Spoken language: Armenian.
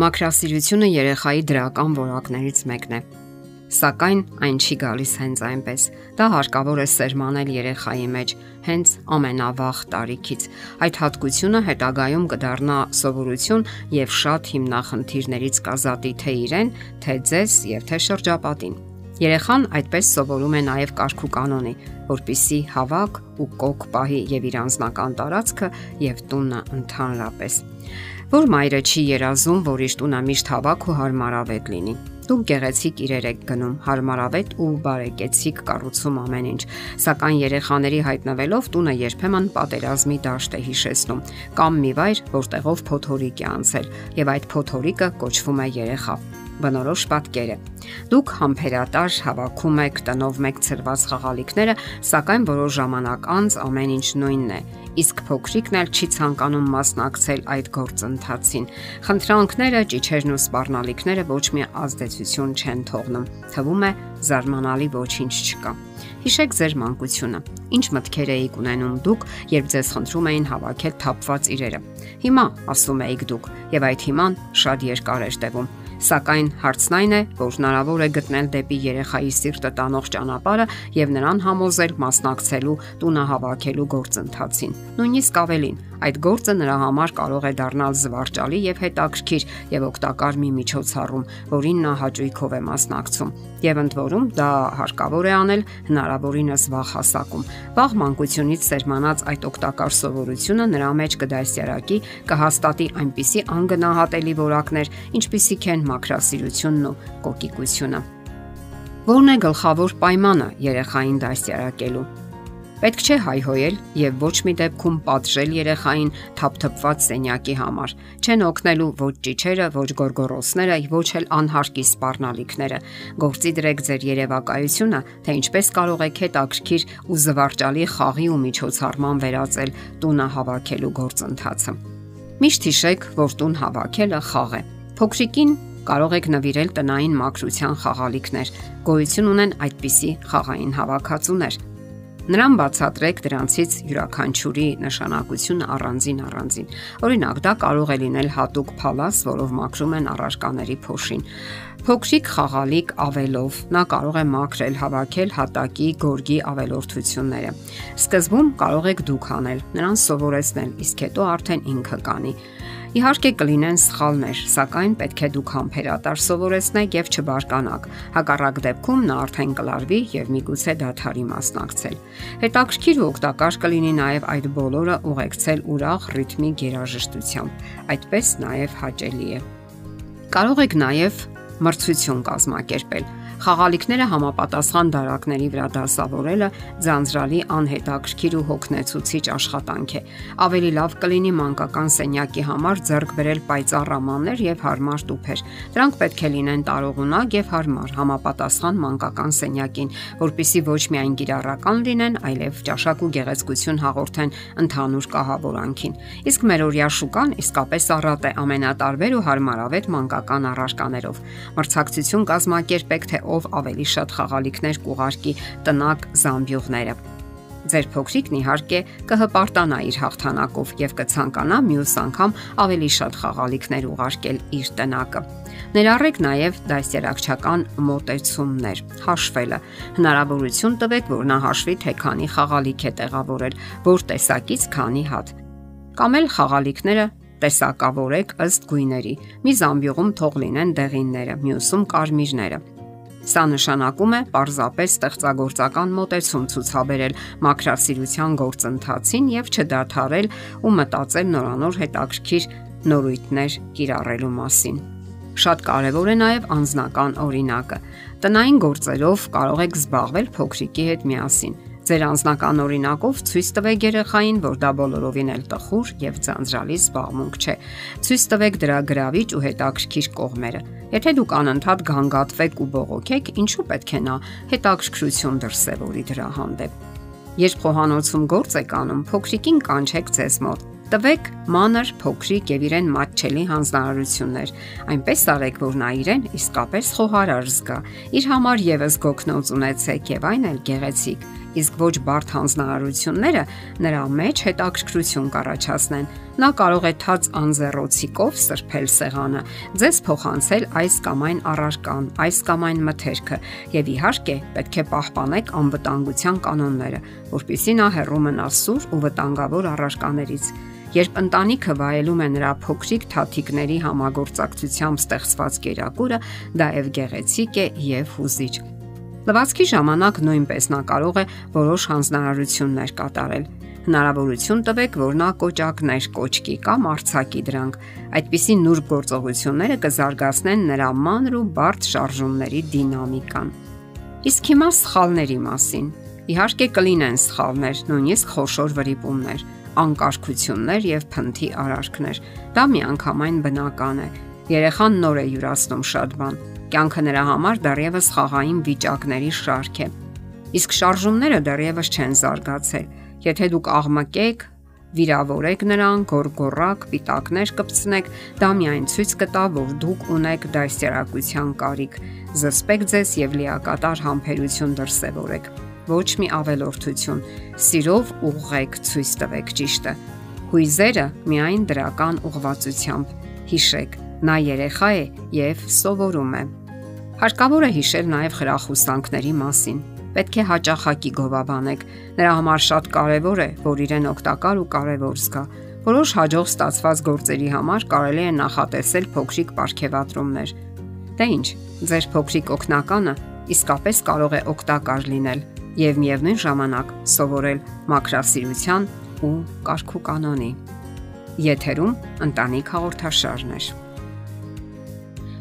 Մակրասիրությունը երեխայի դրական որակներից մեկն է։ Սակայն այն չի գալիս հենց այնպես։ Դա հարկավոր է սերմանել երեխայի մեջ հենց ամենավաղ տարիքից։ Այդ հատկությունը հետագայում կդառնա սովորություն եւ շատ հիմնախնդիրներից կազատի թե իրեն, թե ձեզ եւ թե շրջապատին։ Երեխան այդպես սովորում է նաև կարգ ու կանոնի, որpիսի հավաք ու կոկ պահի եւ իր անձնական տարածքը եւ տունը ընդհանրապես որ մայրը չի երազում, որ իր տունը միշտ հավաք ու հարմարավետ լինի։ Դուք գեղեցիկ իրեր եք գնում, հարմարավետ ու բարեկեցիկ կառուցում ամեն ինչ, սակայն երեխաների հայտնվելով տունը երբեմն պատերազմի դաշտ է հիշեցնում, կամ մի վայր, որտեղով փոթորիկ է անցել, եւ այդ փոթորիկը կոչվում է երեխա բնորոշ պատկերը։ Դուք համբերատար հավաքում եք տնով մեկ ծրված խաղալիքները, սակայն որոշ ժամանակ անց ամեն ինչ նույնն է իսկ փոքրիկն էլ չի ցանկանում մասնակցել այդ գործընթացին։ Խնդրանքները, ճիչերն ու սպառնալիքները ոչ մի ազդեցություն չեն թողնում։ Թվում է զարմանալի ոչինչ չկա։ Հիշեք ձեր մանկությունը։ Ինչ մտքեր էիք ունենում դուք, երբ ձեզ խնդրում էին հավաքել թափված իրերը։ Հիմա, ասում էիք դուք, եւ այդ հիման շատ երկար էր տևում Սակայն հարցն այն է, որ հնարավոր է գտնել դեպի երեխայի սիրտը տանող ճանապարհը եւ նրան համոզել մասնակցելու տունը հավաքելու գործընթացին։ Նույնիսկ ավելին, Այդ գործը նրա համար կարող է դառնալ զվարճալի եւ հետաքրքիր եւ օգտակար մի միջոցառում, որին նա հաճույքով է մասնակցում։ Եվ ընդ որում դա հարկավոր է անել հնարավորինս վաղ հասակում։ Վաղ մանկությունից սերմանած այդ օգտակար սովորությունը նրա մեջ կդասյարակի, կհաստատի այնպիսի անգնահատելի որակներ, ինչպիսիք են մակրասիրությունն ու կոկիկությունը։ Որն է գլխավոր պայմանը երեխային դասյարակելու։ Պետք չէ հայհոյել եւ ոչ մի դեպքում պատժել երեխային թափթփված սենյակի համար։ Չեն օգնելու ոչ ճիչերը, ոչ գորգորոսները, ոչ էլ անհարկի սպառնալիքները։ Գործի դրեք ձեր երևակայությունը, թե ինչպես կարող եք հետաքրքիր ու զվարճալի խաղի ու միջոցառման վերածել տունը հավաքելու գործընթացը։ Միշտ հիշեք, որ տուն հավաքելը խաղ է։ Փոքրիկին կարող եք նվիրել տնային մակրության խաղալիքներ։ Գոյություն ունեն այդպիսի խաղային հավաքածուներ Նրան բացատրեք դրանցից յուրաքանչյուրի նշանակությունը առանձին առանձին։ Օրինակ, դա կարող է լինել հատուկ փալաս, որով մաքրում են առարկաների փոշին։ Փոքրիկ խաղալիք ավելով նա կարող է մաքրել, հավաքել հատակի, գորգի ավելորդությունները։ Սկզբում կարող եք դուք անել, նրան սովորեցնել, իսկ հետո արդեն ինքը կանի։ Իհարկե կլինեն սխալներ, սակայն պետք է դուք համբերատար սովորեցնեք եւ չբարկանաք։ Հակառակ դեպքում նա արդեն կլարվի եւ միգուցե դադարի մասնակցել։ Հետաքրքիր ու օգտակար կլինի նաեւ այդ բոլորը ուղեկցել ուրախ ռիթմիկ երաժշտությամբ։ Այդպես նաեւ հաճելի է։ Կարող եք նաեւ մրցություն կազմակերպել Խաղալիքները համապատասխան դարակների վրա դասավորելը ձանձրալի անհետաքրքիր ու հոգնեցուցիչ աշխատանք է։ Ավելի լավ կլինի մանկական սենյակի համար ձեռք բերել պայծառ ամաններ եւ հարմար տուփեր։ Դրանք պետք է լինեն տարողունակ եւ հարմար, համապատասխան մանկական սենյակին, որpիսի ոչ միայն գիրառական լինեն, այլև ճաշակ ու գեղեցկություն հաղորդեն ընդհանուր կահավորանքին։ Իսկ մեր օրյա շուկան իսկապես առատ է ամենատարբեր ու հարմարավետ մանկական առարկաներով։ Մրցակցություն կազմակերպեք թե ով ավելի շատ խաղալիքներ կուղարկի տնակ զամբյուղները։ Ձեր փոքրիկն իհարկե կհպարտանա իր հաղթանակով եւ կցանկանա մյուս անգամ ավելի շատ խաղալիքներ ուղարկել իր տնակը։ Ներառեք նաև դասերակցական մոտեցումներ, հաշվելը։ Հնարավորություն տվեք, որ նա հաշվի, թե քանի խաղալիք է տեղավորել, որ տեսակից քանի հատ։ Կամ էլ խաղալիքները տեսակավորեք ըստ գույների։ Մի զամբյուղում թող լինեն դեղինները, մյուսում կարմիրները։ Սա նշանակում է պարզապես ստեղծագործական մոտեցում ցուցաբերել մակրասիրության գործընթացին եւ չդադարել ու մտածել նորանոր հետաքրքիր նորույթներ կիրառելու մասին։ Շատ կարևոր է նաև անձնական օրինակը։ Տնային գործերով կարող եք զբաղվել փոքրիկի հետ միասին Ձեր անձնական օրինակով ցույց տվեք երեխային, որ դա բոլորովին էլ տխուր եւ ձանձրալի զբաղմունք չէ։ Ցույց տվեք դրա գրավիչ ու հետաքրքիր կողմերը։ Եթե դուք անընդհատ գանգատվեք ու բողոքեք, ինչու պետք է նա հետաքրքրություն դրսևորի դրա հանդեպ։ Երբ խոհանոցում գործ եք անում, փոքրիկին կանչեք ձեզ մոտ Տվեք մանր, փոքրիկ եւ իրեն մատչելի հանձնարարություններ։ Այնպես արեք, որ նա իրեն իսկապես խոհարար զգա։ Իր համար եւս գոքնոց ունեցեք եւ այն էլ գեղեցիկ։ իսկ ոչ բարդ հանձնարարությունները նրա մեջ հետաքրքրություն կառաջացնեն։ Նա կարող է թաց անձեռոցիկով սրբել սեղանը, ձեզ փոխանցել այս կամ այն առարկան, այս կամ այն մթերքը, եւ իհարկե պետք է պահպանեք անվտանգության կանոնները, որpիսի նա հեռու մնա սուր ու վտանգավոր առարկաներից։ Երբ ընտանիքը վայելում է նրա փոքրիկ թաթիկների համագործակցությամբ ստեղծված կերակուրը, դա եւ գեղեցիկ է եւ հուզիչ։ Լվացքի ժամանակ նույնպես նա կարող է որոշ հանձնարարություններ կատարել։ Հնարավորություն տվեք, որ նա կոճակներ կոճկի կամ արցակի դրանք։ Այդպիսի նուրբ գործողությունները կզարգացնեն նրա մանր ու բարդ շարժումների դինամիկան։ Իսկ հիմա սխալների մասին։ Իհարկե կլինեն սխալներ, նույնիսկ խոշոր վրիպումներ, անկարգություններ եւ փնթի արարքներ։ Դա միանգամայն բնական է։ Երեխան նոր է յուրացնում շատ բան Կյանքը նրա համար դեռևս խաղային վիճակների շարք է։ Իսկ շարժումները դեռևս չեն զարգացել։ Եթե դուք աղմկեք, վիրավորեք նրան, գորգորակ, պիտակներ կպցնեք, դա միայն ցույց կտա, որ դուք ունեք դասերակցության կարիք։ Զսպեք ձեզ եւ լիակատար համբերություն դրսևորեք։ Ոչ մի ավելորդություն։ Սիրով ուղղեք ցույց տվեք ճիշտը։ Հույզերը միայն դրական ուղղվածությամբ։ Հիշեք, նա երեխա է եւ սովորում է։ Հարկավոր է հիշել նաև խրախուսանքների մասին։ Պետք է հաճախակի գովաբանեք։ Նրա համար շատ կարևոր է, որ իրեն օգտակար ու կարևոր զգա։ Որոշ հաջող ստացված գործերի համար կարելի է նախատեսել փոքրիկ ապարքեվատրումներ։ Դե ինչ, ձեր փոքրիկ օկնականը իսկապես կարող է օգտակար լինել եւ միևնույն ժամանակ սովորել մակրասիրության ու կարգու կանոնի։ Եթերում ընտանիք հաղորդաշարն է։